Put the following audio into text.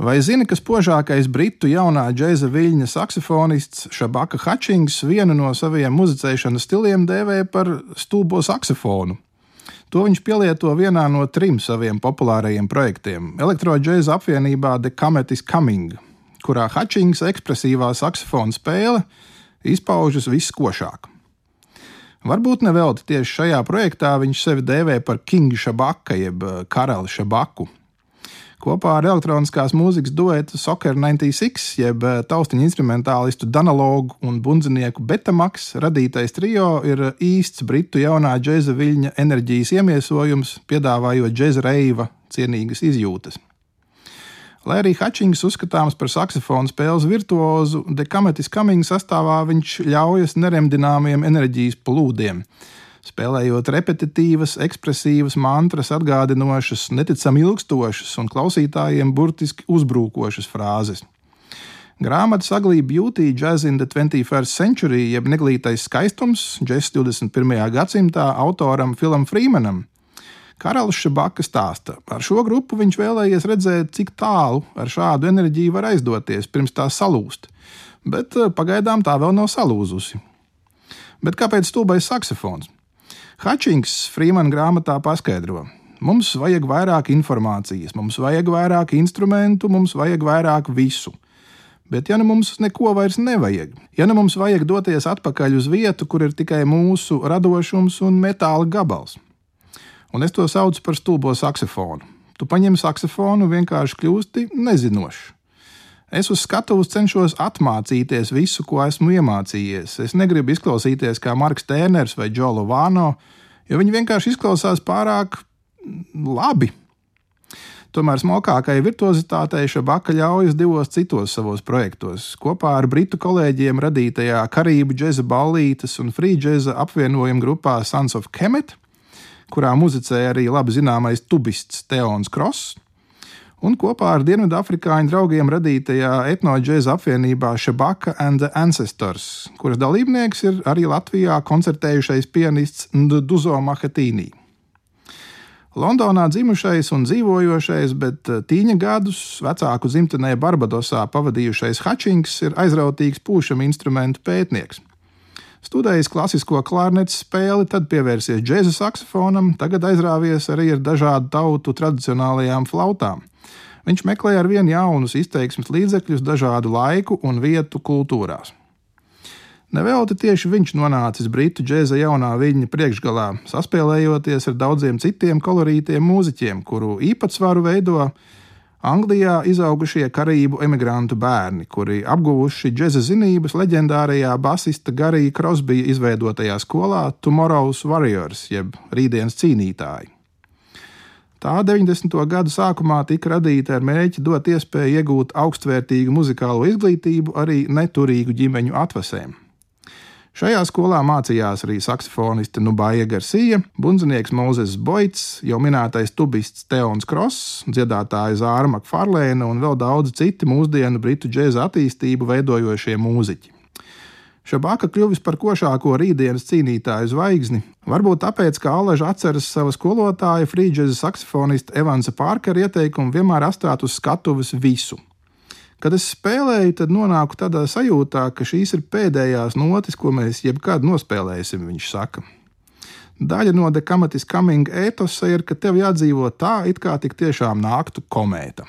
Vai zini, ka spožākais britu jaunā džēza viļņa saksofonists Šabaka Hutchings vienu no saviem muzicēšanas stiliem dēvē par stulbo saksofonu? To viņš pielieto vienā no trim saviem populārajiem projektiem - elektroģēza apvienībā The Comet is Coming, kurā Hutchings ekspresīvā saksofona spēle izpaužas viskošāk. Varbūt nevelti tieši šajā projektā viņš sevi dēvē par King Shabaka jeb Karali Shabaku kopā ar elektroniskās mūzikas duetu Soccer 96, jeb eh, taustiņu instrumentālistu Danalogu un bundzinieku Betamaks radītais trio ir īsts britu jaunā džēza viļņa enerģijas iemiesojums, piedāvājot džēza reiva cienīgas izjūtas. Lai arī Hutchings uzskatāms par saksofonu spēles virtuozu, Dekametis Cummings sastāvā viņš ļaujas neremdināmiem enerģijas plūdiem spēlējot repetitīvas, ekspresīvas, mantras, atgādinošas, neticami ilgstošas un klausītājiem burtiski uzbrukošas frāzes. Grāmata saglīja Beauty, Jazz in the 21st Century, jeb neglītais skaistums, Jazz 21. gadsimtā autoram Filam Freemanam. Karalis Šabaka stāsta, ar šo grupu viņš vēlējies redzēt, cik tālu ar šādu enerģiju var aizdoties pirms tā salūst, bet eh, pagaidām tā vēl nav salūzusi. Bet kāpēc stulbais saksofons? Hutchings Freeman grāmatā paskaidro. Mums vajag vairāk informācijas, mums vajag vairāk instrumentu, mums vajag vairāk visu. Bet, ja nu mums neko vairs nevajag, ja nu mums vajag doties atpakaļ uz vietu, kur ir tikai mūsu radošums un metāla gabals, un es to saucu par stulbo saksofonu, tu paņem saksofonu un vienkārši kļūsti nezinošs. Es uz skatuves cenšos atmācīties visu, ko esmu iemācījies. Es negribu izklausīties kā Marks Tērners vai Džolo Vāno, jo viņi vienkārši izklausās pārāk labi. Tomēr smukākai virtuozitātei Šabaka ļaujas divos citos savos projektos. Kopā ar britu kolēģiem radītajā Karību džēza ballītes un free džēza apvienojuma grupā Sons of Kemet, kurā muzicēja arī labi zināmais tubists Teons Kross un kopā ar Dienvidafrikāņu draugiem radītajā etnoģēza apvienībā Shabaka and the Ancestors, kuras dalībnieks ir arī Latvijā koncertējušais pianists Nduzo Mahatīnī. Londonā dzimušais un dzīvojošais, bet eh, tīņa gadus vecāku dzimtenē Barbadosā pavadījušais Hutchings ir aizrautīgs pūšam instrumentu pētnieks. Studējis klasisko klarnetes spēli, tad pievērsies džēza saksofonam, tagad aizrāvies arī ar dažādu tautu tradicionālajām flautām. Viņš meklē ar vien jaunus izteiksmes līdzekļus dažādu laiku un vietu kultūrās. Nevelti tieši viņš nonācis britu džēza jaunā viļņa priekšgalā, saspēlējoties ar daudziem citiem kolorītiem mūziķiem, kuru īpatsvaru veido Anglijā izaugušie karību emigrantu bērni, kuri apguvuši džēza zinības leģendārajā basista Garija Krosbija izveidotajā skolā Tomorrow's Warriors, jeb rītdienas cīnītāji. Tā 90. gadu sākumā tika radīta ar mērķi dot iespēju iegūt augstvērtīgu muzikālo izglītību arī neturīgu ģimeņu atvasēm. Šajā skolā mācījās arī saksofoniste Nubaja Garcia, bundzinieks Mozes Boits, jau minētais tubists Teons Kross, dziedātāja Zāra Makfarlēna un vēl daudzi citi mūsdienu britu džēza attīstību veidojošie mūziķi. Šabaka kļuvis par košāko rītdienas cīnītāju zvaigzni. Varbūt tāpēc, ka Alaža atceras sava skolotāja, frīdžeza saksofonista Evansa Pārkara ieteikumu vienmēr atstāt uz skatuves visu. Kad es spēlēju, tad nonāku tādā sajūtā, ka šīs ir pēdējās notis, ko mēs jebkad nospēlēsim, viņš saka. Daļa no dekamatis coming ētosa ir, ka tev jādzīvo tā, it kā tik tiešām nāktu komēta.